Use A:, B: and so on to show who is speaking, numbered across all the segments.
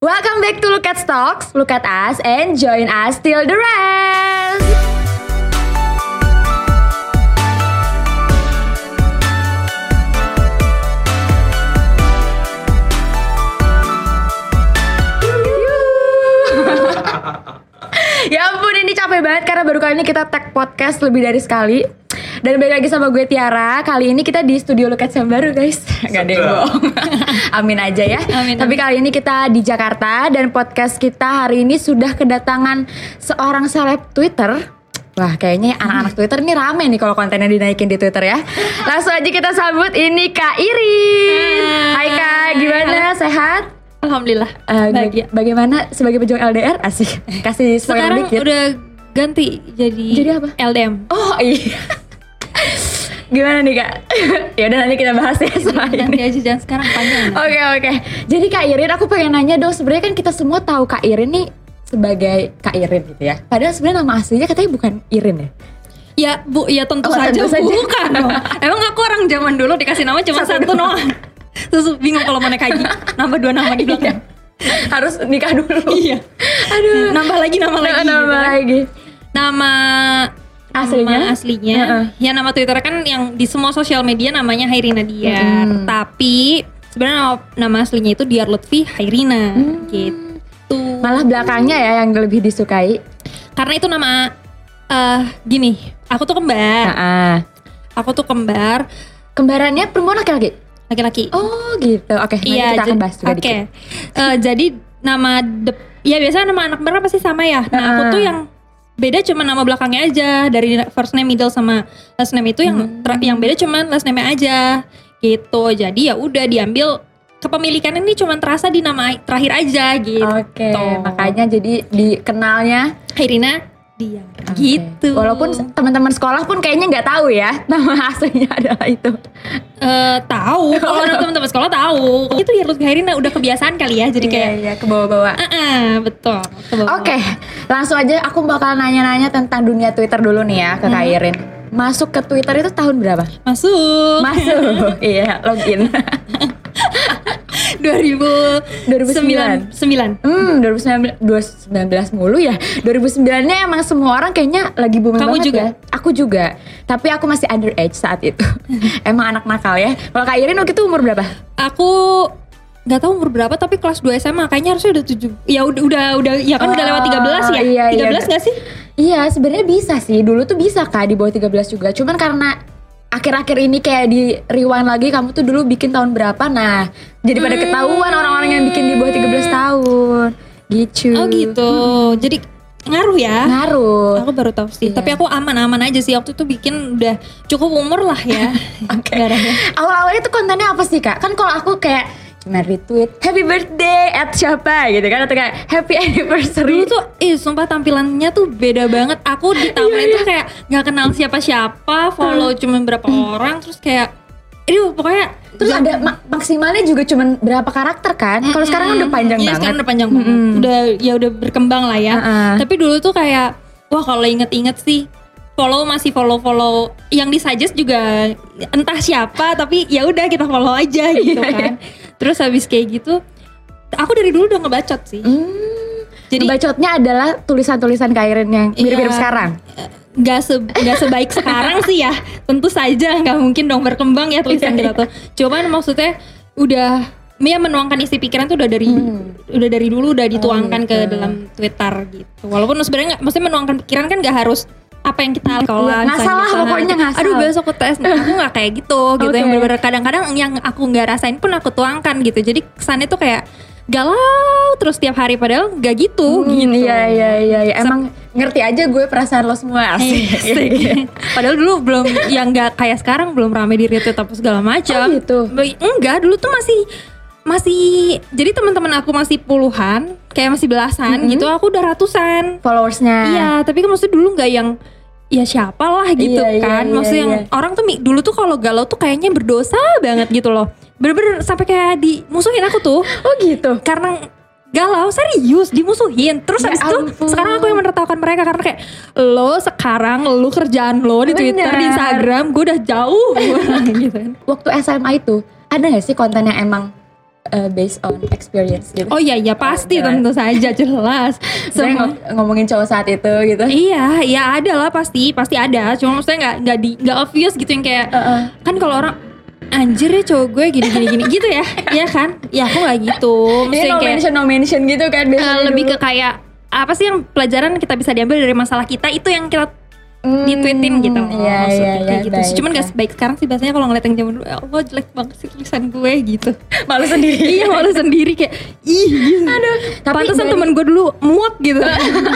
A: Welcome back to Look at Stocks. Look at us and join us till the rest. ya ampun ini capek banget karena baru kali ini kita tag podcast lebih dari sekali dan balik lagi sama gue Tiara. Kali ini kita di studio Loket yang baru guys. Gak ada yang bohong. Amin aja ya.
B: Amin,
A: Tapi kali ini kita di Jakarta Dan podcast kita hari ini sudah kedatangan Seorang seleb Twitter. Wah kayaknya anak-anak Twitter ini rame nih kalau kontennya dinaikin di Twitter ya. Langsung aja kita sambut ini Kak Irin Hai. Kak. Gimana? Sehat?
B: Alhamdulillah.
A: Eh,
B: Bahagia.
A: baga- bagaimana? Sebagai pejuang LDR asik. Kasih spoiler
B: Sekarang
A: dikit.
B: udah ganti jadi
A: Jadi apa?
B: LDM.
A: oh iya gimana nih kak ya udah nanti kita bahas ya soal
B: Nanti
A: ini
B: aja jangan sekarang panjang.
A: oke oke jadi kak Irin aku pengen nanya dong sebenarnya kan kita semua tahu kak Irin nih sebagai kak Irin gitu ya padahal sebenarnya nama aslinya katanya bukan Irin ya
B: Ya bu, ya tentu
A: Oh,
B: saja
A: tentu saja.
B: bukan dong. Emang aku orang zaman dulu dikasih nama cuma
A: Satu
B: satu, doang. Terus bingung kalau mau naik haji. Nambah dua nama di belakang.
A: harus nikah dulu
B: Iya.
A: aduh
B: Nambah lagi nama lagi.
A: nama
B: gitu kan.
A: lagi
B: Nama
A: Aslinya?
B: nama aslinya.
A: Heeh.
B: ya nama Twitter kan yang di semua sosial media namanya Hairina Diar.
A: Mm.
B: tapi sebenarnya nama, nama aslinya itu Diar Lutfi Hairina.
A: Hmm.
B: gitu.
A: Malah belakangnya ya yang lebih disukai?
B: Karena itu nama eh gini aku tuh kembar.
A: Nah,
B: aku tuh kembar.
A: Kembarannya perempuan laki-laki?
B: Laki-laki.
A: Oh gitu. Oke nanti kita akan bahas juga
B: oke.
A: dikit.
B: Eh, jadi nama dep- ya biasanya nama anak kembar pasti sama ya. Nah aku
A: Heeh.
B: tuh yang beda cuma nama belakangnya aja dari first name middle sama last name itu yang
A: Hmm.
B: yang beda cuma last name aja gitu jadi ya udah diambil kepemilikan ini cuma terasa di nama terakhir aja gitu
A: Oke, makanya jadi dikenalnya
B: Hairina dia
A: Oke.
B: gitu
A: Walaupun teman-teman sekolah pun kayaknya nggak tahu ya nama aslinya adalah itu.
B: Eh, tahu kalau teman-teman sekolah tahu itu ya Lutfi Hairina udah kebiasaan kali ya jadi kayak
A: iya, ke bawah-bawah.
B: ah ah, betul.
A: Oke, langsung aja aku bakal nanya-nanya tentang dunia Twitter dulu nih ya ke Kak
B: Hmm.
A: Irin. Masuk ke Twitter itu tahun berapa?
B: masuk
A: Masuk, iya login.
B: 2009 9
A: Hmm, 2019, 2019 mulu ya. 2009-nya emang semua orang kayaknya lagi booming
B: Kamu
A: banget
B: juga?
A: ya. Aku juga. Tapi aku masih underage saat itu. emang anak nakal ya. Kalau Kak Irin waktu itu umur berapa?
B: aku nggak tahu umur berapa tapi kelas 2 SMA kayaknya harusnya udah 7 ya udah udah udah ya kan udah lewat 13 ya
A: iya, iya.
B: 13 nggak sih
A: Iya, sebenarnya bisa sih. Dulu tuh bisa Kak di bawah 13 juga. Cuman karena akhir-akhir ini kayak di rewind lagi kamu tuh dulu bikin tahun berapa. Nah, jadi pada
B: Hmm.
A: ketahuan orang-orang yang bikin di bawah 13 tahun. Gitu.
B: oh gitu jadi ngaruh ya
A: Ngaruh.
B: aku baru tahu sih
A: Iya.
B: tapi aku aman-aman aja sih waktu itu bikin udah cukup umur lah ya
A: Oke.
B: Darahnya.
A: Awal-awalnya tuh kontennya apa sih Kak? Kan kalau aku kayak cuma retweet happy birthday at siapa? Gitu kan atau kayak happy anniversary.
B: Dulu tuh ih sumpah tampilannya tuh beda banget. Aku di timeline tuh kayak nggak kenal siapa-siapa follow cuma berapa orang terus kayak ini pokoknya
A: terus ada ma- maksimalnya juga cuma berapa karakter kan? Kalau sekarang kan udah panjang
B: Iya,
A: banget.
B: sekarang udah panjang banget.
A: Mm-mm.
B: Udah ya udah berkembang lah ya.
A: Heeh.
B: Tapi dulu tuh kayak wah kalau inget-inget sih follow masih follow-follow yang disuggest juga entah siapa tapi ya udah kita follow aja gitu
A: Iya,
B: kan. Terus habis kayak gitu aku dari dulu udah ngebacot sih.
A: Hmm,
B: Jadi-
A: bacotnya adalah tulisan-tulisan Kairin yang mirip-mirip
B: Iya.
A: sekarang.
B: Gak, se nggak sebaik sekarang sih ya tentu saja nggak mungkin dong berkembang ya tulisan
A: Iya,
B: kita tuh cuman maksudnya udah ya menuangkan isi pikiran tuh udah dari
A: Hmm.
B: udah dari dulu udah dituangkan
A: gitu.
B: ke dalam Twitter gitu walaupun sebenarnya nggak maksudnya menuangkan pikiran kan nggak harus apa yang kita kalau
A: Iya, ngasal lah, pokoknya ngasal.
B: aduh besok ke tes aku nggak kayak gitu gitu yang
A: Oke.
B: bener-bener kadang-kadang yang aku nggak rasain pun aku tuangkan gitu jadi kesannya tuh kayak galau terus tiap hari padahal nggak gitu
A: Hmm,
B: gitu
A: Iya iya iya iya. Emang ngerti aja gue perasaan lo semua asik.
B: Asik. Padahal dulu belum yang nggak kayak sekarang belum rame di retweet apa segala macam.
A: Oh, gitu?
B: Enggak, dulu tuh masih masih jadi teman-teman aku masih puluhan, kayak masih belasan
A: Mm-hmm.
B: gitu. Aku udah ratusan.
A: Followersnya.
B: Iya, tapi kan maksudnya dulu nggak yang ya siapa lah gitu
A: Iya, iya,
B: kan.
A: iya,
B: maksudnya yang
A: iya.
B: orang tuh dulu tuh kalau galau tuh kayaknya berdosa banget gitu loh. Bener-bener sampai kayak dimusuhin aku tuh
A: Oh gitu.
B: karena galau serius dimusuhin terus
A: Ya
B: habis itu sekarang aku yang menertawakan mereka karena kayak lo sekarang lo kerjaan lo di Twitter
A: Bener.
B: di Instagram gue udah jauh gitu kan
A: Waktu SMA itu ada gak sih konten yang emang uh, based on experience gitu.
B: Oh iya iya pasti
A: jelas.
B: tentu saja jelas.
A: Saya
B: Semua.
A: ng- ngomongin cowok saat itu gitu.
B: Iya, ya ada lah pasti, pasti ada. Cuma maksudnya nggak nggak di nggak obvious gitu yang kayak
A: Heeh.
B: kan kalau orang anjir ya cowok gue gini gini gini gitu ya, Iya kan? Ya aku nggak gitu. Maksudnya
A: no
B: kayak
A: mention no mention gitu kan biasanya
B: lebih
A: dulu.
B: ke kayak apa sih yang pelajaran kita bisa diambil dari masalah kita itu yang kita
A: Hmm,
B: ditweetin gitu loh,
A: Iya
B: maksudnya
A: iya
B: kayak
A: iya.
B: gitu. sih. Cuman gak sebaik sekarang sih biasanya kalau ngeliat yang zaman dulu, ya Allah jelek banget sih tulisan gue gitu.
A: malu sendiri.
B: iya malu sendiri kayak ih gitu.
A: Aduh, tapi
B: Pantesan
A: dari-
B: temen gue dulu muak gitu.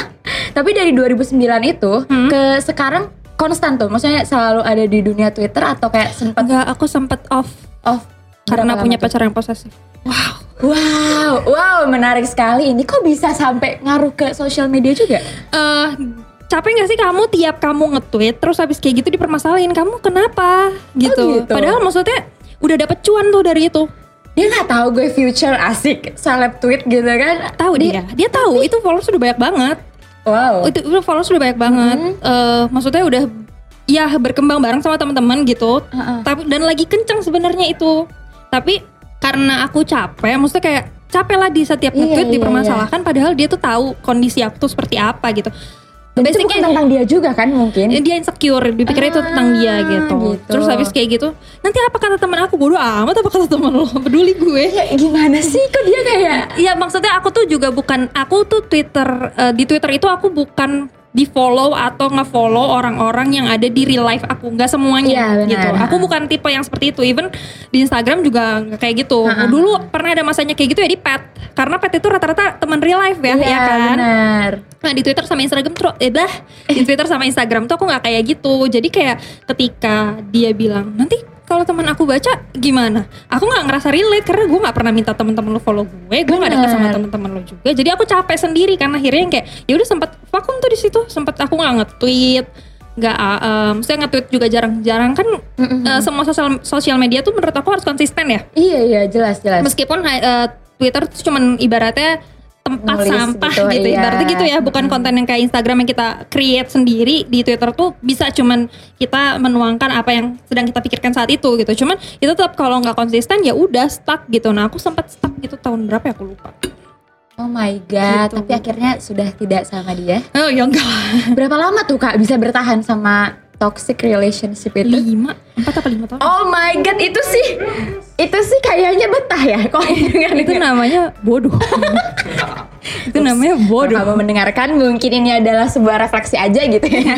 A: Tapi dari 2009 itu
B: Hmm.
A: ke sekarang konstan tuh. Maksudnya selalu ada di dunia Twitter atau kayak sempat
B: Enggak, aku sempet off
A: off
B: karena punya pacar yang posesif. Wow.
A: Wow, wow, menarik sekali. Ini kok bisa sampai ngaruh ke sosial media juga?
B: eh capek gak sih kamu tiap kamu nge-tweet terus habis kayak gitu dipermasalahin kamu kenapa gitu.
A: gitu.
B: Padahal maksudnya udah dapet cuan tuh dari itu.
A: Dia nggak tahu gue future asik seleb tweet gitu kan?
B: Tahu dia. Dia tahu itu followers udah banyak banget.
A: Wow.
B: Itu, followers udah banyak banget. Eh maksudnya udah ya berkembang bareng sama teman-teman gitu.
A: Heeh.
B: Tapi dan lagi kenceng sebenarnya itu. Tapi karena aku capek, maksudnya kayak capek lah di setiap
A: Iya,
B: nge-tweet
A: iya,
B: dipermasalahkan padahal dia tuh tahu kondisi aku tuh seperti apa gitu.
A: Dan itu bukan tentang dia juga kan mungkin?
B: Dia insecure dipikirnya itu tentang dia
A: Ah,
B: gitu.
A: gitu.
B: terus habis kayak gitu nanti apa kata teman aku bodoh amat apa kata teman lo peduli gue
A: Ya, gimana sih kok dia kayak
B: Iya maksudnya aku tuh juga bukan aku tuh Twitter eh, di Twitter itu aku bukan di follow atau nge-follow orang-orang yang ada di real life aku nggak semuanya
A: Iya, benar.
B: gitu aku bukan tipe yang seperti itu even di Instagram juga kayak gitu
A: Ha-ha.
B: dulu pernah ada masanya kayak gitu ya di pet karena pet itu rata-rata teman real life ya
A: Iya,
B: ya kan
A: benar.
B: Nah di Twitter sama Instagram tuh, eh dah di Twitter sama Instagram tuh aku nggak kayak gitu. Jadi kayak ketika dia bilang nanti kalau teman aku baca gimana? Aku nggak ngerasa relate karena gue nggak pernah minta teman-teman lo follow gue, gue nggak deket sama teman-teman lo juga. Jadi aku capek sendiri karena akhirnya yang kayak ya udah sempat vakum tuh di situ, sempat aku nggak nge-tweet nggak um, saya nge-tweet juga jarang-jarang kan
A: Mm-mm.
B: eh, semua sosial sosial media tuh menurut aku harus konsisten ya
A: Iya iya jelas jelas.
B: meskipun eh, Twitter tuh cuman ibaratnya tempat
A: Nulis
B: sampah
A: gitu,
B: gitu,
A: iya.
B: ibaratnya gitu ya. Bukan konten yang kayak Instagram yang kita create sendiri di Twitter tuh bisa cuman kita menuangkan apa yang sedang kita pikirkan saat itu gitu. Cuman itu tetap kalau nggak konsisten ya udah stuck gitu. Nah aku sempat stuck itu tahun berapa ya? Aku lupa.
A: Oh my god,
B: Gitu.
A: tapi akhirnya sudah tidak sama dia.
B: oh ya enggak.
A: Berapa lama tuh kak bisa bertahan sama toxic relationship itu?
B: lima empat apa lima tahun
A: Oh my god, itu sih itu sih kayaknya betah ya kok dengan
B: itu namanya bodoh itu namanya bodoh
A: Kamu mendengarkan mungkin ini adalah sebuah refleksi aja gitu ya.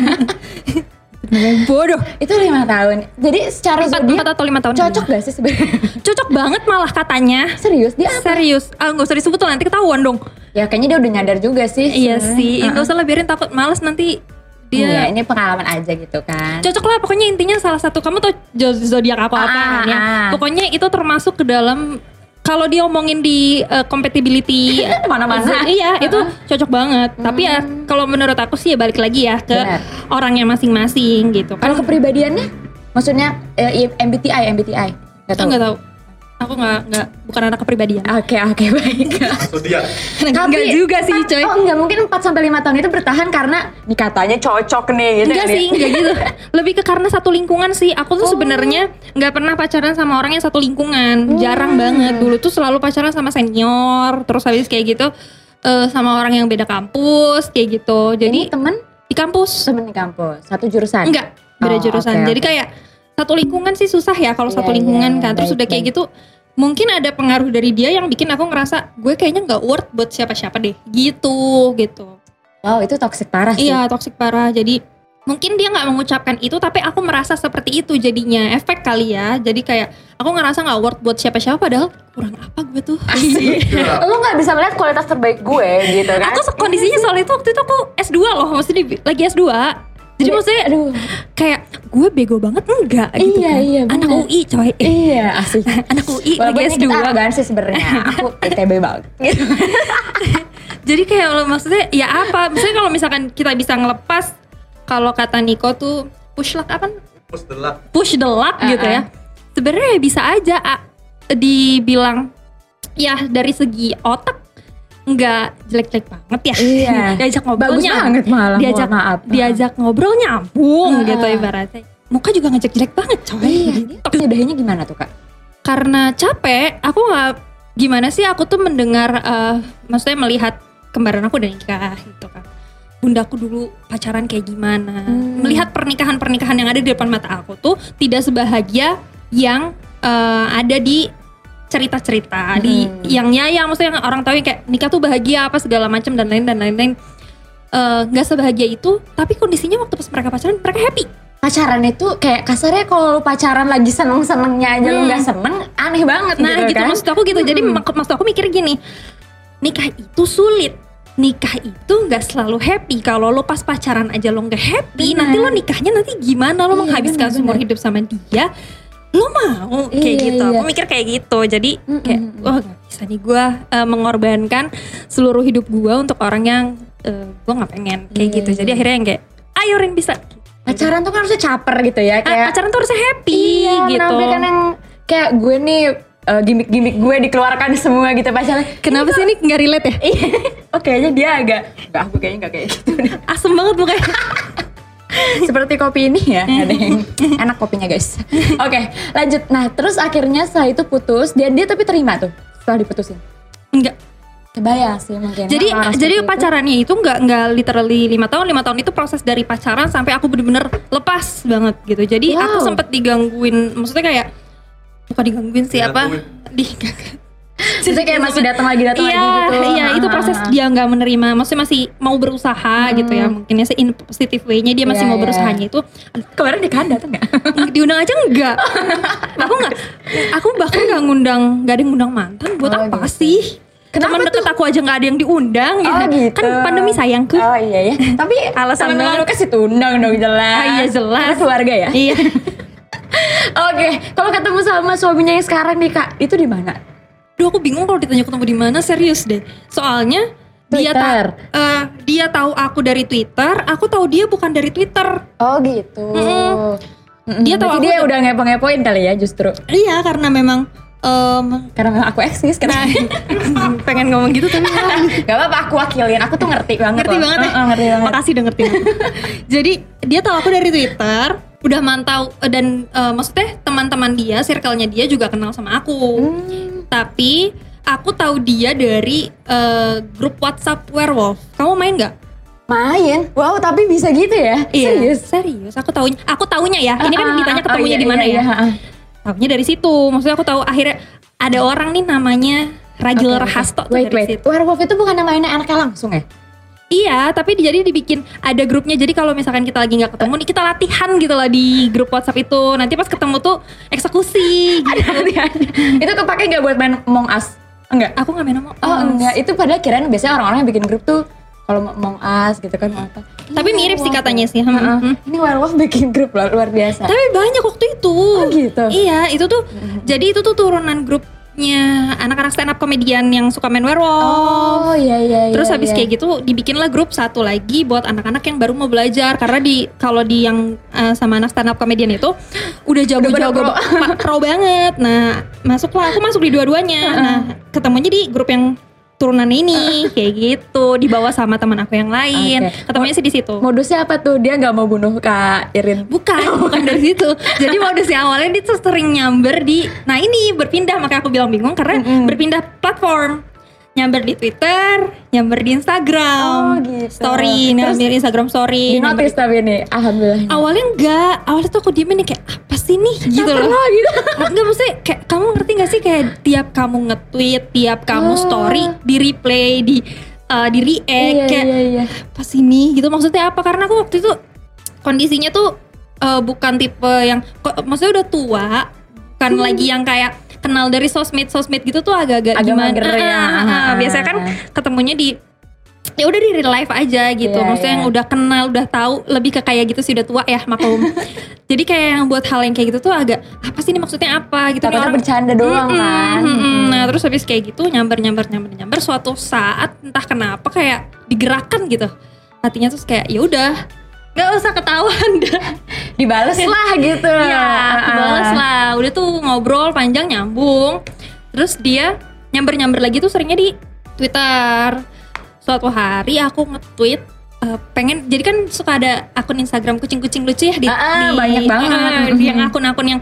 B: namanya bodoh
A: itu lima tahun. Jadi secara
B: empat,
A: zodiak
B: empat atau lima tahun
A: cocok gak sih sebenarnya?
B: cocok banget malah katanya
A: Serius dia apa?
B: Serius, ah nggak usah disebut tuh nanti ketahuan dong.
A: Ya kayaknya dia udah nyadar juga sih.
B: Iya sih, nggak usah lah biarin takut males nanti
A: Iya,
B: dia.
A: ini pengalaman aja gitu kan.
B: Cocok lah pokoknya intinya salah satu kamu tuh zodiak apa apa
A: Ah,
B: kan ya.
A: ah.
B: Pokoknya itu termasuk ke dalam kalau dia omongin di uh, compatibility
A: Mana-mana.
B: iya itu cocok banget. Tapi ya kalau menurut aku sih ya balik lagi ya ke
A: Benar.
B: orangnya masing-masing gitu.
A: Kalau
B: Kan
A: kepribadiannya, maksudnya eh, MBTI, MBTI, nggak tahu.
B: nggak tahu. Aku nggak nggak bukan anak kepribadian.
A: Oke oke baik.
C: Zodiak.
B: Enggak juga sih coy.
A: Oh enggak mungkin 4 sampai 5 tahun itu bertahan karena nih katanya cocok nih gitu.
B: Enggak
A: kali ya.
B: sih, enggak gitu. Lebih ke karena satu lingkungan sih. Aku tuh sebenarnya nggak pernah pacaran sama orang yang satu lingkungan. Jarang banget. Dulu tuh selalu pacaran sama senior, terus habis kayak gitu eh, sama orang yang beda kampus kayak gitu.
A: Jadi
B: Jadi
A: temen
B: di kampus
A: temen di kampus, satu jurusan.
B: enggak beda
A: Oh,
B: jurusan.
A: oke,
B: Jadi
A: oke.
B: kayak satu lingkungan sih susah ya kalau
A: Iya,
B: satu lingkungan
A: iya,
B: kan. Terus udah kayak gitu mungkin ada pengaruh dari dia yang bikin aku ngerasa gue kayaknya nggak worth buat siapa-siapa deh gitu gitu
A: Wow itu toxic parah sih.
B: Iya toxic parah. Jadi mungkin dia nggak mengucapkan itu, tapi aku merasa seperti itu jadinya efek kali ya. Jadi kayak aku ngerasa nggak worth buat siapa-siapa, padahal kurang apa gue tuh.
A: Lo nggak bisa melihat kualitas terbaik gue gitu kan?
B: aku kondisinya soal itu waktu itu aku S2 loh, maksudnya lagi S2. Jadi maksudnya
A: aduh.
B: kayak gue bego banget enggak gitu
A: Iya,
B: kan.
A: iya,
B: Anak
A: benar.
B: UI coy.
A: Iya asik.
B: Anak UI
A: Walaupun
B: lagi
A: ini
B: S2.
A: kita arogan sih sebenarnya. Aku ITB banget. Gitu.
B: Jadi kayak lo- maksudnya ya apa? Misalnya kalau misalkan kita bisa ngelepas kalau kata Niko tuh push luck apa?
C: Push the luck.
B: push the luck gitu
A: Uh-uh.
B: ya. Sebenarnya bisa aja A, dibilang ya dari segi otak nggak jelek-jelek banget ya.
A: Iya.
B: diajak ngobrol
A: Bagus banget malah,
B: Diajak
A: maaf.
B: diajak ngobrol nyambung
A: Uh-uh.
B: gitu ibaratnya. Muka juga ngejek jelek banget coy.
A: Iya.
B: Gitu.
A: Tapi udahinnya gimana tuh kak?
B: Karena capek, aku nggak gimana sih aku tuh mendengar eh, maksudnya melihat kembaran aku udah nikah gitu kan bundaku dulu pacaran kayak gimana
A: Hmm.
B: melihat pernikahan-pernikahan yang ada di depan mata aku tuh tidak sebahagia yang eh, ada di cerita-cerita di
A: Hmm.
B: yang ya yang maksudnya yang orang tahu yang kayak nikah tuh bahagia apa segala macam dan lain dan lain-lain Eh, nggak sebahagia itu tapi kondisinya waktu pas mereka pacaran mereka happy
A: pacaran itu kayak kasarnya kalau lu pacaran lagi seneng-senengnya aja lu
B: Hmm.
A: nggak seneng aneh banget
B: Nah gitu,
A: kan?
B: maksud aku gitu. Jadi
A: Hmm.
B: mak- maksud aku mikir gini, nikah itu sulit. Nikah itu nggak selalu happy. Kalau lo pas pacaran aja lo nggak happy,
A: Benar.
B: nanti lo nikahnya nanti gimana? Lo
A: Iya,
B: menghabiskan seumur hidup sama dia, lo mau kayak
A: Iya,
B: gitu.
A: iya.
B: Aku mikir kayak gitu. Jadi
A: Mm-mm.
B: kayak, wah nggak bisa nih gue mengorbankan seluruh hidup gue untuk orang yang gue nggak pengen kayak
A: Iya,
B: gitu.
A: iya.
B: Jadi akhirnya yang kayak, ayo Rin bisa.
A: pacaran tuh kan harusnya caper gitu ya
B: Ah,
A: kayak
B: pacaran tuh harusnya happy
A: iya,
B: gitu.
A: menampilkan yang kayak gue nih eh, gimmick-gimmick gue dikeluarkan semua gitu pacaran
B: Kenapa sih ini nggak relate ya?
A: Iya, oh kayaknya dia agak, enggak aku kayaknya enggak kayak gitu
B: Asem banget mukanya.
A: Seperti kopi ini ya, ada yang enak kopinya guys. Oke, lanjut. Nah, terus akhirnya setelah itu putus, dia dia tapi terima tuh setelah diputusin.
B: Enggak.
A: Kebayang sih mungkin.
B: Jadi
A: orang-orang
B: jadi pacarannya itu nggak nggak literally lima tahun lima tahun itu proses dari pacaran sampai aku bener-bener lepas banget gitu. Jadi
A: Wow.
B: aku sempet digangguin, maksudnya kayak bukan digangguin sih apa di
A: Maksudnya kayak masih datang lagi datang
B: iya
A: lagi gitu.
B: iya itu proses
A: ah,
B: dia nggak menerima, maksudnya masih mau berusaha gitu ya mungkin ya in positive way-nya dia masih
A: Iya,
B: mau
A: iya.
B: berusahanya itu
A: Kemarin di kanda datang nggak?
B: diundang aja enggak aku nggak aku bahkan nggak ngundang nggak ada yang ngundang mantan buat
A: Oh,
B: apa
A: gitu.
B: sih
A: Kenapa
B: teman deket aku aja nggak ada yang diundang
A: Oh
B: ya
A: gitu.
B: kan pandemi sayangku
A: Oh iya ya. Tapi
B: Alasan
A: lu kasih undang dong jelas.
B: Ah, iya, jelas.
A: Karena keluarga ya.
B: iya
A: Oke, kalau ketemu sama suaminya yang sekarang nih kak, itu di mana?
B: Duh aku bingung kalau ditanya ketemu di mana serius deh. Soalnya dia
A: Twitter.
B: ta- eh, dia tahu aku dari Twitter, aku tahu dia bukan dari Twitter.
A: Oh gitu.
B: Mm-mm. Dia tahu
A: Berarti
B: aku
A: dia
B: udah-
A: ngepo-ngepoin kali ya justru.
B: Iya karena memang em,
A: Karena aku eksis kan.
B: pengen ngomong gitu tapi
A: Gak apa-apa aku wakilin, aku tuh ngerti banget
B: ngerti
A: loh.
B: banget ya.
A: Ngerti banget.
B: Makasih udah ngerti. Jadi dia tahu aku dari Twitter, udah mantau eh, dan eh, maksudnya teman-teman dia, circle-nya dia juga kenal sama aku.
A: Hmm.
B: Tapi aku tahu dia dari eh, grup WhatsApp Werewolf. Kamu main nggak?
A: Main. Wow, tapi bisa gitu ya? Serius?
B: serius. Aku tahu, aku tahunya ya. Ini kan
A: Ah, ah,
B: ditanya
A: ah,
B: ketemunya
A: oh, iya,
B: di mana
A: iya,
B: ya?
A: iya, ah.
B: Tahunya dari situ. Maksudnya aku tahu akhirnya ada orang nih namanya Ragil
A: Oke, oke.
B: Rahasto tuh
A: Wait,
B: dari
A: wait.
B: situ.
A: Werewolf itu bukan namanya anaknya langsung ya?
B: Iya, tapi di- jadi dibikin ada grupnya. Jadi kalau misalkan kita lagi nggak ketemu nih kita latihan gitu lah di grup WhatsApp itu. Nanti pas ketemu tuh eksekusi gitu.
A: itu kepake nggak buat main Among Us? Enggak.
B: Aku nggak main sama
A: Oh enggak, itu padahal kirain biasanya orang-orang yang bikin grup tuh kalau mau Among Us gitu kan apa.
B: Tapi
A: Ini
B: mirip sih katanya
A: ya?
B: sih. Hmm,
A: Heeh.
B: hmm.
A: Ini werewolf bikin grup loh, luar biasa.
B: Tapi banyak waktu itu.
A: Oh, gitu?
B: Iya, itu tuh. Jadi itu tuh turunan grupnya anak-anak stand up komedian yang suka main werewolf.
A: Oh iya iya iya.
B: Terus habis
A: iya.
B: kayak gitu dibikinlah grup satu lagi buat anak-anak yang baru mau belajar karena di kalau di yang eh, sama anak stand up komedian itu udah jago-jago
A: pro.
B: pro banget. Nah, masuklah aku masuk di dua-duanya. Nah, ketemunya di grup yang turunan ini kayak gitu dibawa sama teman aku yang lain.
A: Oke.
B: Ketemunya sih di situ.
A: modusnya apa tuh? Dia nggak mau bunuh Kak Irin.
B: Bukan, bukan dari situ. Jadi modus yang awalnya dia tuh sering nyamber di, nah ini berpindah makanya aku bilang bingung karena
A: Mm-mm.
B: berpindah platform. Nyamber di Twitter, nyamber di Instagram,
A: Oh, gitu.
B: story,
A: Terus
B: nyamber di Instagram story.
A: Di
B: nyamber
A: notice tapi ini, alhamdulillah.
B: di- Awalnya enggak, awalnya tuh aku diemin nih kayak apa sih nih gitu
A: Caper
B: loh.
A: lah, gitu.
B: Enggak maksudnya kayak kamu ngerti gak sih kayak tiap kamu nge-tweet, tiap kamu
A: Oh.
B: story, di replay, di uh, di react
A: Iya
B: kayak
A: iya iya.
B: apa sih ini gitu maksudnya apa karena aku waktu itu kondisinya tuh eh, bukan tipe yang maksudnya udah tua bukan
A: Hmm.
B: lagi yang kayak kenal dari sosmed sosmed gitu tuh agak-agak
A: Agak
B: gimana
A: mager
B: Ah,
A: ya.
B: ah, ah, ah. biasanya kan ketemunya di ya udah di real life aja gitu
A: Iya,
B: maksudnya
A: iya.
B: yang udah kenal udah tahu lebih ke kayak gitu sih udah tua ya maklum jadi kayak yang buat hal yang kayak gitu tuh agak apa sih ini maksudnya apa gitu nih
A: Takutnya
B: orang
A: bercanda doang
B: Mm-mm,
A: kan.
B: mm-mm. Nah terus habis kayak gitu nyamber nyamber nyamber nyamber suatu saat entah kenapa kayak digerakkan gitu hatinya terus kayak ya udah nggak usah ketahuan dah.
A: Dibales lah gitu.
B: Iya aku
A: Ah.
B: lah. Udah tuh ngobrol panjang nyambung. Terus dia nyamber nyamber lagi tuh seringnya di Twitter. Suatu hari aku nge-tweet eh, pengen jadi kan suka ada akun Instagram kucing-kucing lucu ya di,
A: Ah, ah,
B: di-
A: banyak banget.
B: di yang akun-akun yang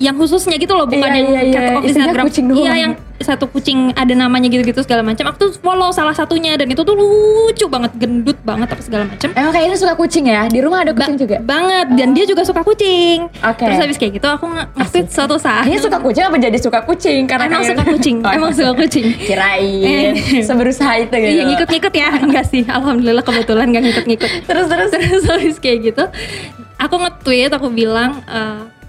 B: yang khususnya gitu loh bukan
A: Iya,
B: yang
A: iya, iya.
B: Instagram
A: kucing doang.
B: iya yang satu kucing ada namanya gitu-gitu segala macam aku tuh follow salah satunya dan itu tuh lucu banget gendut banget apa segala macam
A: Emang kayaknya suka kucing ya? Di rumah ada kucing juga?
B: banget dan dia juga suka kucing
A: Oke.
B: terus habis kayak gitu aku nge-tweet suatu saat
A: Kayaknya suka kucing apa jadi suka kucing? Karena
B: emang
A: kayak-
B: suka kucing
A: Oh,
B: emang suka kucing
A: Kirain seberusaha itu gitu.
B: Iya ngikut-ngikut ya Enggak sih Alhamdulillah kebetulan gak ngikut-ngikut
A: Terus terus
B: Terus habis kayak gitu Aku nge-tweet Aku bilang eh,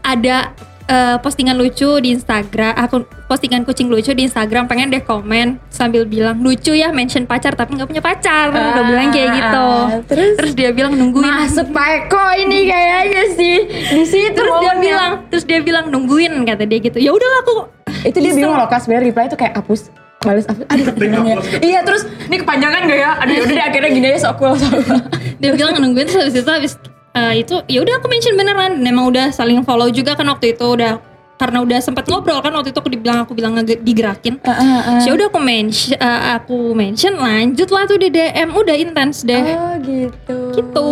B: Ada eh, postingan lucu di Instagram Aku postingan kucing lucu di Instagram Pengen deh komen Sambil bilang Lucu ya mention pacar Tapi gak punya pacar Udah bilang kayak gitu
A: Ah, terus?
B: dia bilang nungguin
A: masuk Pak Eko ini kayaknya sih di situ.
B: Terus dia
A: momennya.
B: bilang Terus dia bilang nungguin Kata dia gitu Ya udahlah aku
A: itu dia bingung loh sebenarnya reply itu kayak hapus balas hapus aduh ya. iya terus ini kepanjangan gak ya aduh yaudah deh akhirnya gini aja sok cool sok cool.
B: dia bilang nungguin terus habis itu habis eh, itu ya udah aku mention beneran. Dan emang udah saling follow juga kan waktu itu. Udah karena udah sempat ngobrol kan waktu itu aku dibilang aku bilang digerakin.
A: Ah, ah, ah.
B: ya udah aku mention aku mention lanjut lah tuh di DM udah intens deh.
A: Oh gitu.
B: Gitu.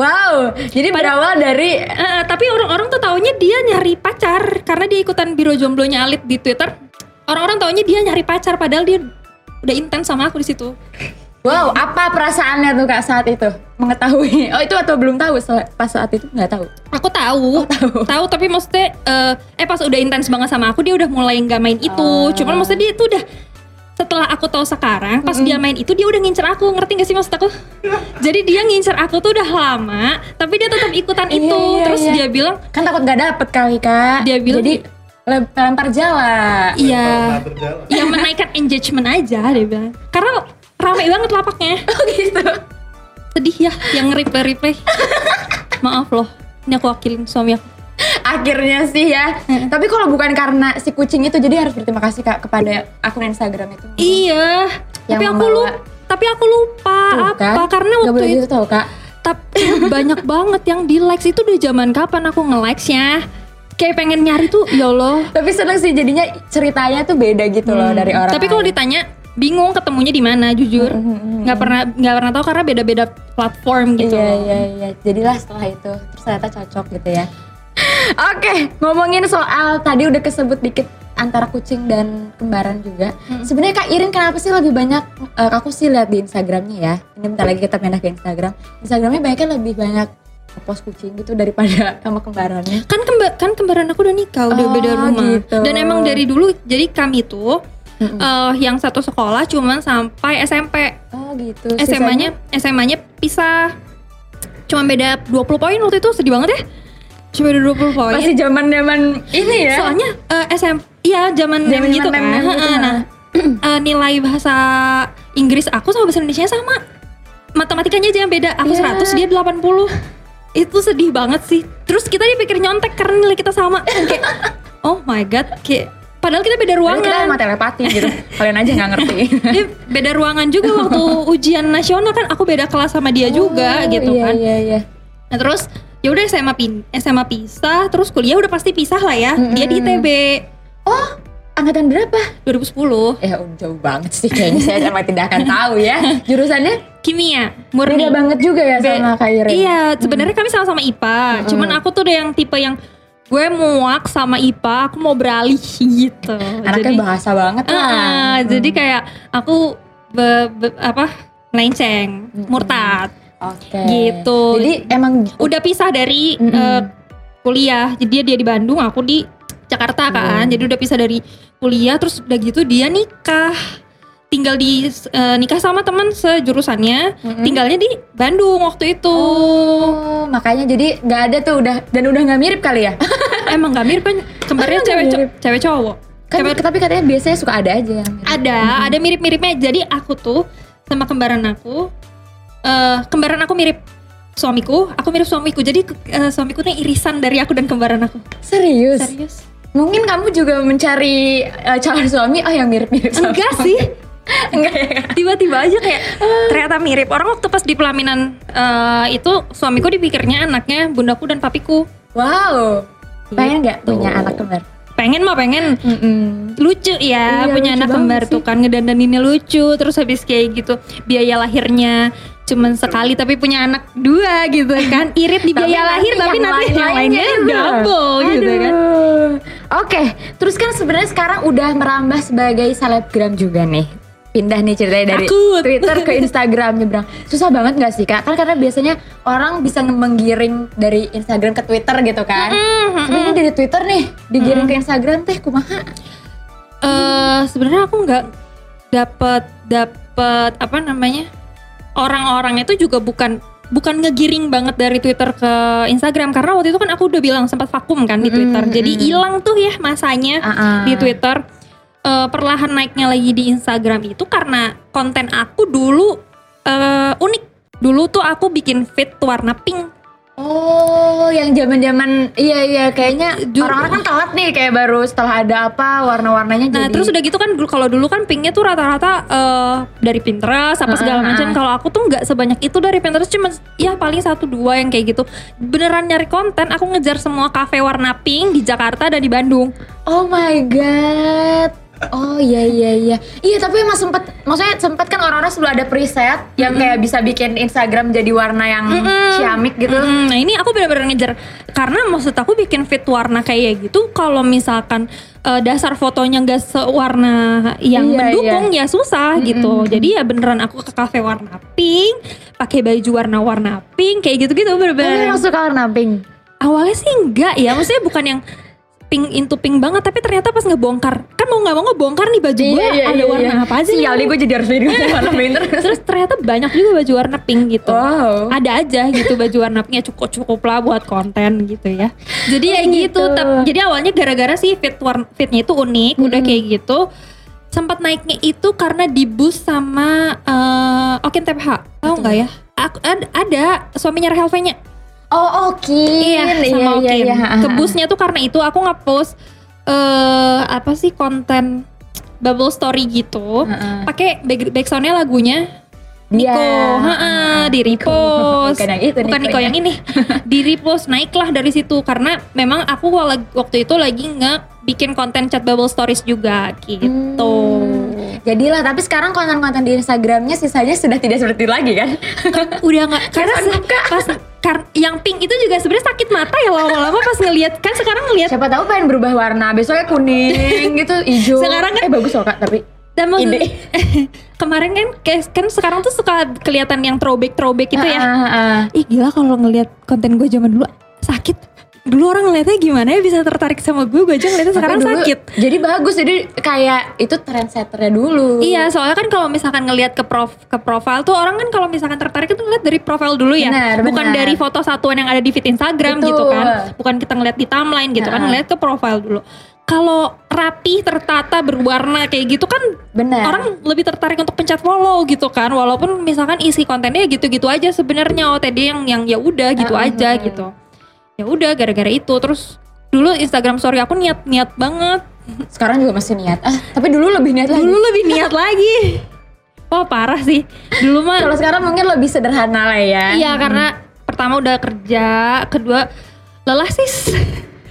A: Wow jadi berawal dari
B: Eh, tapi orang-orang tuh taunya dia nyari pacar. Karena dia ikutan biro jomblonya Alit di Twitter. Orang-orang taunya dia nyari pacar padahal dia udah intens sama aku di situ
A: wow apa perasaannya tuh kak saat itu? Mengetahui. Oh itu atau belum tahu pas saat itu? Nggak tahu.
B: Aku tahu, tahu. tapi maksudnya eh, eh pas udah intens banget sama aku dia udah mulai nggak main itu.
A: Oh.
B: Cuman maksudnya dia itu udah setelah aku tahu sekarang pas dia main itu dia udah ngincer aku. Ngerti gak sih maksud aku? Jadi dia ngincer aku tuh udah lama tapi dia tetap ikutan
A: Iya,
B: itu.
A: iya,
B: terus
A: iya.
B: dia bilang
A: kan takut gak dapet kali kak.
B: Dia bilang-
A: jadi lem- lempar jala.
B: Iya.
C: Pernah terjalan.
B: ya menaikkan engagement aja dia bilang. Karena rame banget lapaknya.
A: Oh gitu.
B: Sedih ya yang replay replay maaf loh ini aku wakilin suami aku.
A: Akhirnya sih ya. Tapi kalau bukan karena si kucing itu jadi harus berterima kasih kak kepada akun Instagram itu.
B: Iya
A: Yang
B: tapi aku lupa tapi aku lupa
A: Tuh,
B: apa
A: kan?
B: karena
A: Nggak
B: waktu
A: boleh
B: itu
A: gitu tau kak.
B: tapi banyak banget yang di likes itu udah zaman kapan aku nge-likesnya? Kayak pengen nyari tuh ya Allah.
A: Tapi seneng sih jadinya ceritanya tuh beda gitu loh dari orang
B: Hmm. tapi kalau ditanya bingung ketemunya di mana jujur
A: Hmm,
B: nggak pernah nggak pernah tahu karena beda-beda platform gitu
A: Iya
B: loh.
A: iya iya. Jadilah setelah itu terus ternyata cocok gitu ya. Oke, ngomongin soal tadi udah kesebut dikit antara kucing dan kembaran juga. Sebenarnya Kak Irin kenapa sih lebih banyak eh, aku sih lihat di Instagramnya ya. Ini bentar lagi kita pindah ke Instagram. Instagramnya banyaknya lebih banyak post kucing gitu daripada sama kembarannya.
B: kan kemba kan kembaran aku udah nikah udah
A: Oh,
B: beda rumah
A: gitu.
B: dan emang dari dulu jadi kami tuh eh, yang satu sekolah cuman sampai SMP
A: Oh gitu.
B: SMA-nya SMA-nya pisah. Cuma beda 20 poin waktu itu sedih banget ya. Cuma beda 20 poin.
A: Masih zaman zaman ini ya.
B: soalnya eh, SM iya zaman
A: Zaman-zaman
B: gitu kan.
A: mem-mem gitu,
B: nah eh, nilai bahasa Inggris aku sama bahasa Indonesia sama. Matematikanya aja yang beda. Aku
A: Iya.
B: 100 dia 80 itu sedih banget sih. Terus kita dipikir nyontek karena nilai kita sama. Kayak oh my god kayak padahal kita beda
A: Padahal kita
B: ruangan
A: sama telepati gitu. Kalian aja nggak ngerti.
B: dia beda ruangan juga waktu ujian nasional kan aku beda kelas sama dia juga
A: Oh,
B: gitu
A: iya,
B: kan
A: Iya iya.
B: Nah terus ya udah SMA pin SMA pisah terus kuliah udah pasti pisah lah ya. Dia di ITB
A: Oh, angkatan berapa?
B: 2010
A: Ya udah jauh banget sih kayaknya saya emang tidak akan tahu ya. Jurusannya
B: kimia murni.
A: beda banget juga ya
B: Be-
A: sama Kak Irin.
B: Iya, sebenarnya kami sama-sama IPA. Cuman aku tuh udah yang tipe yang gue muak sama IPA, aku mau beralih gitu.
A: Anaknya bahasa banget lah.
B: Ah, jadi kayak aku be- be- apa melenceng, murtad.
A: Oke.
B: Gitu.
A: Jadi emang
B: Udah pisah dari eh, kuliah. Jadi dia dia di Bandung, aku di Jakarta kan. Jadi udah pisah dari kuliah terus udah gitu dia nikah. Tinggal di eh, nikah sama teman sejurusannya, tinggalnya di Bandung waktu itu.
A: Oh, makanya jadi nggak ada tuh udah dan udah nggak mirip kali ya.
B: Emang gak mirip kan kembarnya
A: Oh, nggak
B: cewek co-
A: mirip.
B: cewek cowok.
A: kan,
B: Kembar-
A: tapi katanya biasanya suka ada aja yang mirip.
B: ada, ada mirip-miripnya. Jadi aku tuh sama kembaran aku eh kembaran aku mirip suamiku, aku mirip suamiku. Jadi eh, suamiku nih irisan dari aku dan kembaran aku.
A: Serius.
B: Serius?
A: Mungkin kamu juga mencari eh, calon suami oh yang mirip-mirip sama
B: Enggak sih.
A: Enggak ya.
B: Tiba-tiba aja kayak ternyata mirip. Orang waktu pas di pelaminan eh, itu suamiku dipikirnya anaknya bundaku dan papiku.
A: Wow. Pengen nggak
B: Gitu.
A: punya anak kembar?
B: Pengen mah pengen
A: Mm-mm.
B: lucu ya
A: Iya,
B: punya
A: lucu
B: anak kembar
A: sih.
B: tuh kan ngedandaninnya lucu terus habis kayak gitu biaya lahirnya cuman sekali tapi punya anak dua gitu kan irit di biaya lahir tapi nanti yang lainnya
A: juga.
B: double gitu kan.
A: Oke, terus kan sebenarnya sekarang udah merambah sebagai selebgram juga nih. Pindah nih ceritanya dari
B: Takut.
A: Twitter ke Instagram nyebrang. Susah banget gak sih kak? Kan karena biasanya orang bisa menggiring dari Instagram ke Twitter gitu kan. Tapi ini dari Twitter nih digiring ke Instagram teh kumaha?
B: eh sebenarnya aku nggak dapet dapet apa namanya orang-orang itu juga bukan bukan ngegiring banget dari Twitter ke Instagram karena waktu itu kan aku udah bilang sempat vakum kan di Twitter jadi hilang tuh ya masanya
A: Ah-ah.
B: di Twitter Eh, perlahan naiknya lagi di Instagram itu karena konten aku dulu eh, unik dulu tuh aku bikin feed warna pink
A: Oh, yang zaman-zaman iya iya kayaknya orang-orang kan telat nih kayak baru setelah ada apa warna-warnanya
B: Nah
A: jadi.
B: terus udah gitu kan kalau dulu kan pinknya tuh rata-rata eh, dari Pinterest apa segala
A: Heeh,
B: macam.
A: heeh.
B: Kalau aku tuh nggak sebanyak itu dari Pinterest cuma ya paling satu dua yang kayak gitu. Beneran nyari konten aku ngejar semua kafe warna pink di Jakarta dan di Bandung.
A: Oh my god. Oh iya iya iya. Iya tapi emang sempet maksudnya sempet kan orang-orang sebelum ada preset yang kayak bisa bikin Instagram jadi warna yang ciamik gitu.
B: Mm, nah ini aku bener-bener ngejar karena maksud aku bikin fit warna kayak gitu kalau misalkan eh, dasar fotonya nggak sewarna yang
A: Iya,
B: mendukung ya susah gitu. Jadi ya beneran aku ke kafe warna pink, pakai baju warna-warna pink kayak gitu-gitu bener-bener.
A: emang suka warna pink.
B: awalnya sih enggak ya maksudnya bukan yang pink into pink banget tapi ternyata pas ngebongkar kan mau nggak mau ngebongkar nih baju gue ada warna apa aja
A: Sial nih gue jadi harus beli warna pink terus.
B: terus ternyata banyak juga baju warna pink gitu.
A: Wow.
B: ada aja gitu baju warna pinknya cukup cukup lah buat konten gitu ya. Jadi ya
A: Oh,
B: gitu.
A: gitu.
B: Tap- jadi awalnya gara-gara sih fit warna fitnya itu unik udah kayak gitu sempat naiknya itu karena di boost sama eh Okin TPH tahu nggak ya? Aku, ad- ada suaminya Rahel V-nya
A: Oh oke.
B: Iya, sama Okin.
A: iya, iya.
B: Kebusnya tuh karena itu aku nge-post eh apa sih konten bubble story gitu.
A: Heeh.
B: Pakai back backsoundnya lagunya. Niko, Heeh, di repost.
A: Bukan yang itu,
B: Bukan
A: Niko
B: Niko
A: ya.
B: yang ini. di repost naiklah dari situ karena memang aku waktu itu lagi nge bikin konten chat bubble stories juga gitu.
A: Hmm. Jadilah, tapi sekarang konten-konten di Instagramnya sisanya sudah tidak seperti lagi kan?
B: Udah nggak karena pas kar- yang pink itu juga sebenarnya sakit mata ya lama-lama pas ngelihat kan sekarang ngelihat
A: Siapa tahu pengen berubah warna, besoknya kuning gitu, hijau.
B: Sekarang kan-
A: eh bagus loh kak, tapi
B: Dan maksud-
A: Ide.
B: kemarin kan kan sekarang tuh suka kelihatan yang throwback throwback gitu ya.
A: Ah, ah, ah.
B: Ih gila kalau ngelihat konten gue zaman dulu sakit. Dulu orang ngeliatnya gimana ya bisa tertarik sama gue, gue aja ngeliatnya sekarang
A: dulu
B: sakit.
A: Jadi bagus, jadi kayak itu trendsetternya dulu.
B: Iya, soalnya kan kalau misalkan ngelihat ke prof ke profile tuh orang kan kalau misalkan tertarik itu ngeliat dari profile dulu ya,
A: Benar,
B: bukan
A: benar.
B: dari foto satuan yang ada di feed Instagram
A: Betul.
B: gitu kan, bukan kita ngeliat di timeline gitu kan,
A: Heeh.
B: ngeliat ke profile dulu. Kalau rapi, tertata, berwarna kayak gitu kan
A: Benar.
B: orang lebih tertarik untuk pencet follow gitu kan walaupun misalkan isi kontennya gitu-gitu aja sebenarnya oh tadi yang yang ya udah gitu
A: Uh-uh.
B: aja gitu ya udah gara-gara itu. Terus dulu Instagram story aku niat-niat banget.
A: Sekarang juga masih niat. Ah, tapi dulu lebih niat lagi.
B: dulu lebih niat lagi. Wah parah sih. Dulu mah
A: Kalau sekarang mungkin lebih sederhana lah ya.
B: iya karena pertama udah kerja kedua lelah sis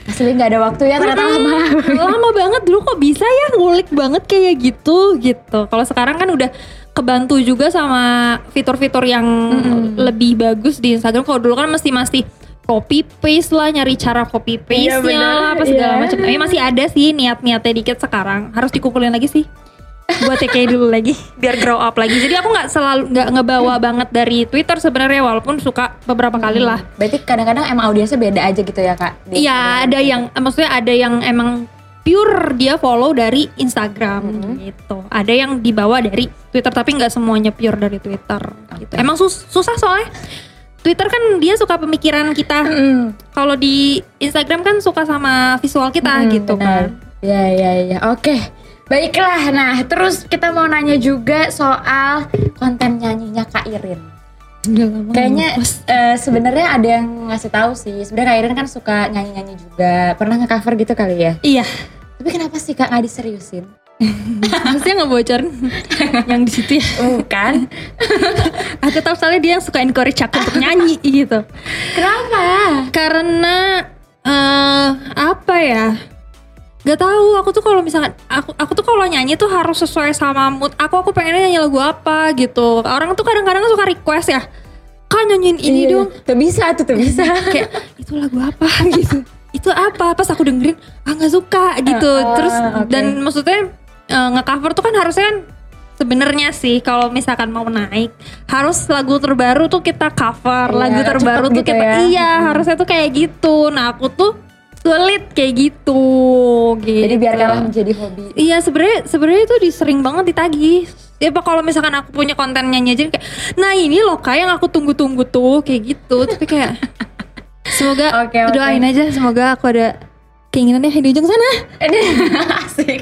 A: Asli nggak ada waktu ya ternyata lama.
B: lama banget. Dulu kok bisa ya ngulik banget kayak gitu gitu. Kalau sekarang kan udah kebantu juga sama fitur-fitur yang lebih bagus di Instagram. Kalau dulu kan mesti masih copy paste lah nyari cara copy paste
A: Iya,
B: nya lah apa segala
A: Iya.
B: macam. Tapi masih ada sih niat-niatnya dikit sekarang. Harus dikumpulin lagi sih. Buat TK dulu lagi. Biar grow up lagi. Jadi aku nggak selalu nggak ngebawa banget dari Twitter sebenarnya walaupun suka beberapa kali lah.
A: Berarti kadang-kadang emang audiensnya beda aja gitu ya kak?
B: Iya ada yang maksudnya ada yang emang pure dia follow dari Instagram gitu. Ada yang dibawa dari Twitter tapi nggak semuanya pure dari Twitter gitu. Emang sus- susah soalnya Twitter kan dia suka pemikiran kita.
A: Mm,
B: Kalau di Instagram kan suka sama visual kita
A: mm,
B: gitu
A: benar.
B: kan.
A: Iya iya iya. Oke. Baiklah. Nah, terus kita mau nanya juga soal konten nyanyinya Kak Irin. Kayaknya eh, sebenarnya ada yang ngasih tahu sih. Sebenarnya Kak Irin kan suka nyanyi-nyanyi juga. Pernah nge-cover gitu kali ya?
B: Iya.
A: Tapi kenapa sih Kak nggak diseriusin?
B: Maksudnya ngebocorin yang di situ ya.
A: Bukan.
B: Aku tahu soalnya dia yang suka encourage aku untuk nyanyi gitu.
A: Kenapa?
B: Karena eh apa ya? Gak tahu, aku tuh kalau misalkan aku aku tuh kalau nyanyi tuh harus sesuai sama mood aku. Aku pengennya nyanyi lagu apa gitu. Orang tuh kadang-kadang suka request ya. Kan nyanyiin ini
A: Iya,
B: dong.
A: Tuh bisa tuh, tuh bisa.
B: Kayak itu lagu apa gitu. Itu apa? Pas aku dengerin ah nggak suka gitu.
A: Ah,
B: Terus
A: oke.
B: dan maksudnya eh, nge-cover tuh kan harusnya kan sebenarnya sih kalau misalkan mau naik harus lagu terbaru tuh kita cover,
A: Iya,
B: lagu terbaru tuh
A: gitu
B: kita
A: ya.
B: iya harusnya tuh kayak gitu. Nah aku tuh sulit kayak gitu. gitu.
A: Jadi biarkanlah menjadi hobi.
B: Iya sebenarnya sebenarnya itu disering banget ditagih. Ya apa kalau misalkan aku punya konten nyanyi aja kayak, nah ini loh kayak yang aku tunggu-tunggu tuh kayak gitu. Tapi kayak semoga
A: Oke, oke.
B: doain aja semoga aku ada keinginannya di ujung sana.
A: Ini asik.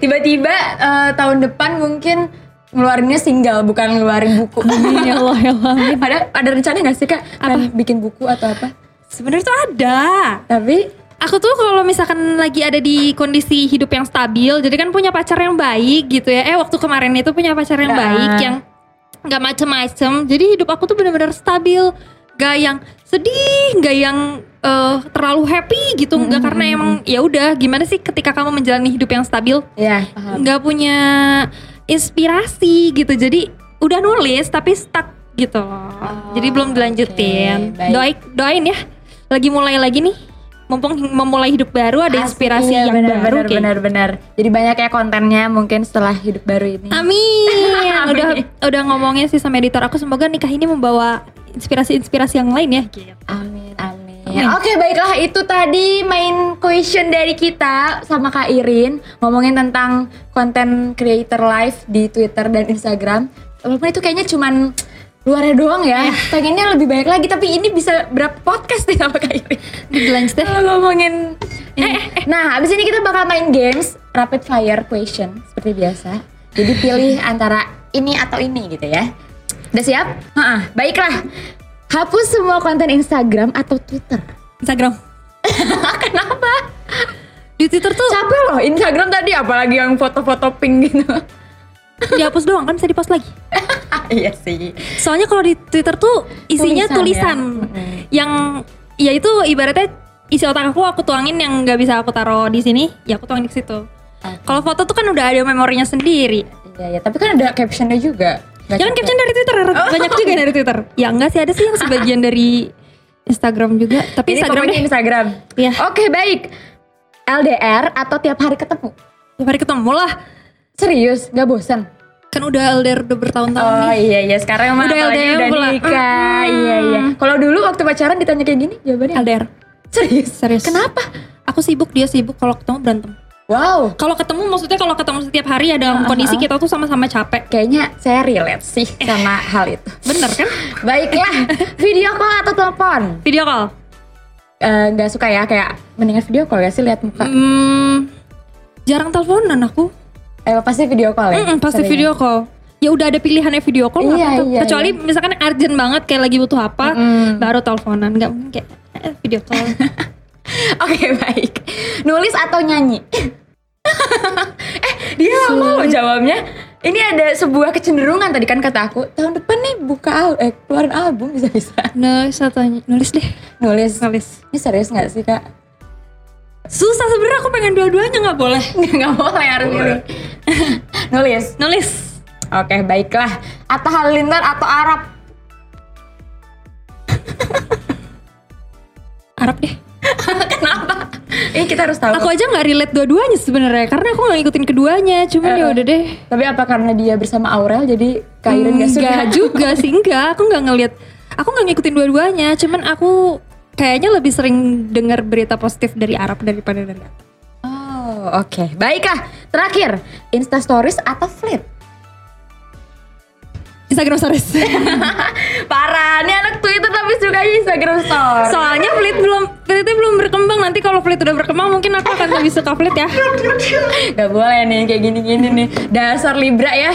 A: Tiba-tiba eh, tahun depan mungkin ngeluarinnya single bukan ngeluarin buku.
B: ya Allah ya Allah. amin.
A: ada ada rencana nggak sih kak? Apa? bikin buku atau apa?
B: Sebenarnya tuh ada.
A: Tapi
B: Aku tuh kalau misalkan lagi ada di kondisi hidup yang stabil, jadi kan punya pacar yang baik gitu ya. Eh waktu kemarin itu punya pacar yang
A: Nah.
B: baik yang nggak macem-macem. Jadi hidup aku tuh benar-benar stabil, gak yang sedih, gak yang eh, terlalu happy gitu. Nggak karena emang ya udah gimana sih ketika kamu menjalani hidup yang stabil,
A: ya paham.
B: nggak punya inspirasi gitu. Jadi udah nulis tapi stuck gitu loh. Jadi belum dilanjutin.
A: baik.
B: Doain, doain ya. Lagi mulai lagi nih. Mumpung memulai hidup baru ada
A: Asik,
B: inspirasi
A: iya,
B: yang
A: benar,
B: baru
A: benar,
B: kayak
A: benar, benar. Jadi banyak ya kontennya mungkin setelah hidup baru ini.
B: Amin. udah
A: Amin.
B: udah ngomongnya sih sama editor aku semoga nikah ini membawa inspirasi-inspirasi yang lain ya.
A: Amin, amin.
B: Amin.
A: Oke, baiklah itu tadi main question dari kita sama Kak Irin ngomongin tentang konten creator live di Twitter dan Instagram. Walaupun itu kayaknya cuman luarnya doang ya. Pengennya lebih banyak lagi tapi ini bisa berapa podcast nih sama Kak Irin.
B: Dilanjut deh.
A: Ngomongin ini. Nah, abis ini kita bakal main games rapid fire question seperti biasa. Jadi pilih antara ini atau ini gitu ya. Udah siap? Heeh. Baiklah. Hapus semua konten Instagram atau Twitter.
B: Instagram.
A: Kenapa?
B: Di Twitter tuh
A: Capek loh Instagram tadi apalagi yang foto-foto pink gitu.
B: dihapus doang kan bisa di post lagi.
A: iya sih.
B: Soalnya kalau di Twitter tuh isinya
A: Tulisan
B: tulisan,
A: ya?
B: Yang ya itu ibaratnya isi otak aku aku tuangin yang nggak bisa aku taruh di sini, ya aku tuangin di situ. Kalau foto tuh kan udah ada memorinya sendiri.
A: Iya, ya, tapi kan ada captionnya juga. Nggak
B: Jangan caption dari Twitter, banyak juga dari Twitter. Ya enggak sih ada sih yang sebagian dari Instagram juga, tapi
A: Ini
B: Instagram deh.
A: Instagram.
B: Iya.
A: Oke, baik. LDR atau tiap hari ketemu?
B: Tiap hari ketemu lah.
A: Serius, gak bosan?
B: Kan udah LDR udah bertahun-tahun
A: Oh
B: nih.
A: iya iya sekarang emang
B: Udah LDR
A: udah
B: pula.
A: nikah.
B: Mm.
A: Iya iya. Kalau dulu waktu pacaran ditanya kayak gini jawabannya
B: LDR.
A: serius.
B: Serius.
A: Kenapa?
B: Aku sibuk, dia sibuk. Kalau ketemu berantem.
A: Wow.
B: Kalau ketemu maksudnya kalau ketemu setiap hari ya dalam kondisi kita tuh sama-sama capek.
A: Kayaknya saya relate sih sama hal itu.
B: Bener kan?
A: Baiklah, video call atau telepon?
B: Video call.
A: Eh, Nggak suka ya kayak mendingan video call ya sih lihat muka.
B: Hmm, jarang teleponan aku.
A: Eh pasti video call ya.
B: Mm-mm, pasti
A: Sering.
B: video call. Ya udah ada pilihannya video call
A: Iya,
B: tuh.
A: iya,
B: Kecuali misalkan urgent banget kayak lagi butuh apa,
A: Mm-mm.
B: baru teleponan. Nggak mungkin kayak eh, video call.
A: Oke baik. Nulis atau nyanyi? eh dia lama loh jawabnya. Ini ada sebuah kecenderungan tadi kan kata aku tahun depan nih buka al eh keluarin album bisa bisa.
B: nulis atau nulis deh.
A: Nulis.
B: Nulis.
A: Ini serius nggak sih kak?
B: Susah sebenarnya aku pengen dua-duanya nggak boleh.
A: Nggak boleh harus pilih. Nulis.
B: Nulis.
A: Oke baiklah. Atta Halilintar atau Arab?
B: Arab deh.
A: Kenapa? Ini kita harus tahu.
B: Aku aja nggak relate dua-duanya sebenarnya karena aku nggak ngikutin keduanya. Cuman
A: Eh,
B: ya
A: eh.
B: udah deh.
A: Tapi apa karena dia bersama Aurel jadi Kairin gak suka?
B: Juga sih enggak. Aku nggak ngeliat. Aku nggak ngikutin dua-duanya. Cuman aku kayaknya lebih sering dengar berita positif dari Arab daripada dari Arab.
A: Oh oke. Baiklah. Terakhir. Insta Stories atau Flip?
B: Instagram Stories.
A: Parah. Ini anak Twitter tapi sukanya Instagram Stories.
B: Soalnya Fleet belum Fleetnya belum berkembang. Nanti kalau Fleet udah berkembang mungkin aku akan lebih suka Fleet ya.
A: Gak boleh nih kayak gini-gini nih. Dasar Libra ya.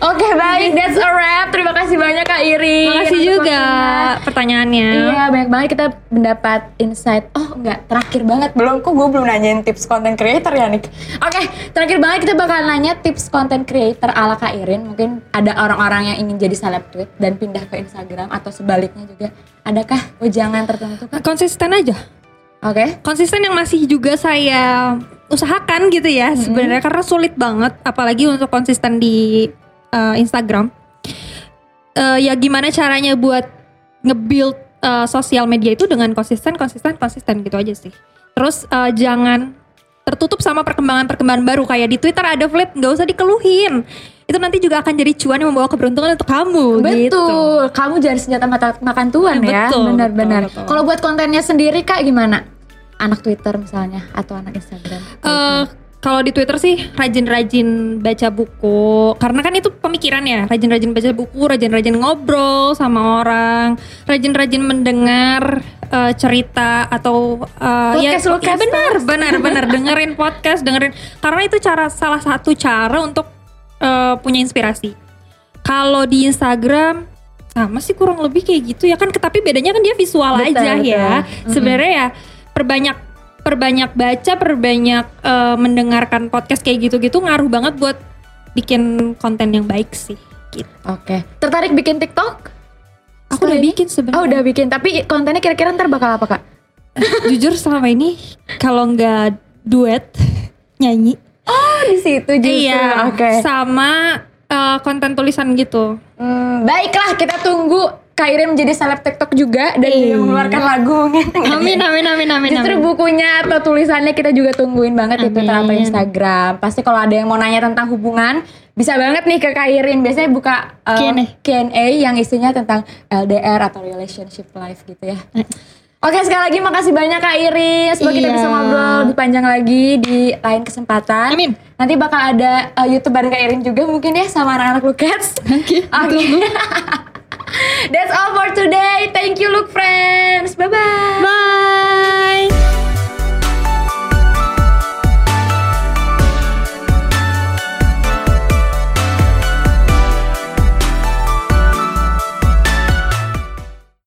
A: Oke baik. That's a wrap. Terima kasih banyak Kak Irin
B: Makasih
A: untuk
B: juga
A: waktunya.
B: pertanyaannya.
A: Iya banyak banget kita mendapat insight. Oh enggak terakhir banget. Belum kok gue belum nanyain tips content creator ya Nik? Oke terakhir banget kita bakal nanya tips content creator ala Kak Irin. Mungkin ada orang-orang yang ingin jadi seleb tweet Dan pindah ke Instagram Atau sebaliknya juga Adakah ujangan tertentu Kak?
B: Konsisten aja.
A: Oke
B: Konsisten yang masih juga saya usahakan gitu ya sebenarnya karena sulit banget apalagi untuk konsisten di uh, Instagram. Eh, ya gimana caranya buat nge-build uh, sosial media itu dengan konsisten, konsisten, konsisten gitu aja sih. Terus uh, jangan tertutup sama perkembangan-perkembangan baru kayak di Twitter ada flip nggak usah dikeluhin. Itu nanti juga akan jadi cuan yang membawa keberuntungan untuk kamu. gitu.
A: Betul, kamu jadi senjata mata makan tuan ya, benar-benar. Kalau buat kontennya sendiri kak gimana? Anak Twitter misalnya atau anak Instagram?
B: Eh, kalau di Twitter sih rajin-rajin baca buku karena kan itu pemikiran ya rajin-rajin baca buku rajin-rajin ngobrol sama orang rajin-rajin mendengar eh, cerita atau eh, ya,
A: Podcast
B: ya benar benar benar dengerin podcast dengerin karena itu cara salah satu cara untuk eh, punya inspirasi kalau di Instagram sama sih kurang lebih kayak gitu ya kan tapi bedanya kan dia visual
A: Betul,
B: aja
A: betul.
B: ya
A: Mm-mm.
B: sebenarnya ya perbanyak perbanyak baca perbanyak eh, mendengarkan podcast kayak gitu-gitu ngaruh banget buat bikin konten yang baik sih gitu.
A: Oke, tertarik bikin TikTok?
B: aku udah
A: Setelah
B: bikin sebenarnya
A: Oh udah bikin, tapi kontennya kira-kira ntar bakal apa kak?
B: jujur selama ini kalau nggak duet nyanyi
A: Oh di situ justru.
B: iya
A: Oke.
B: sama eh, konten tulisan gitu
A: Hmm, baiklah kita tunggu Kak Irin menjadi seleb TikTok juga dan juga
B: Iya.
A: mengeluarkan lagu mungkin.
B: amin amin amin amin
A: Justru
B: amin.
A: bukunya atau tulisannya kita juga tungguin banget di Twitter atau
B: Amin.
A: Instagram. Pasti kalau ada yang mau nanya tentang hubungan, bisa banget nih ke Kak Irin. Biasanya buka uh,
B: Q&A.
A: Q&A yang isinya tentang LDR atau relationship life gitu ya. Oke sekali lagi makasih banyak Kak Irin. Semoga kita
B: Iya.
A: bisa ngobrol lebih panjang lagi di lain kesempatan.
B: Amin.
A: Nanti bakal ada uh, YouTube bareng Kak Irin juga mungkin ya sama anak-anak Lukets.
B: Oke,
A: Oke. That's all for today. Thank you Look Friends. Bye-bye.
B: bye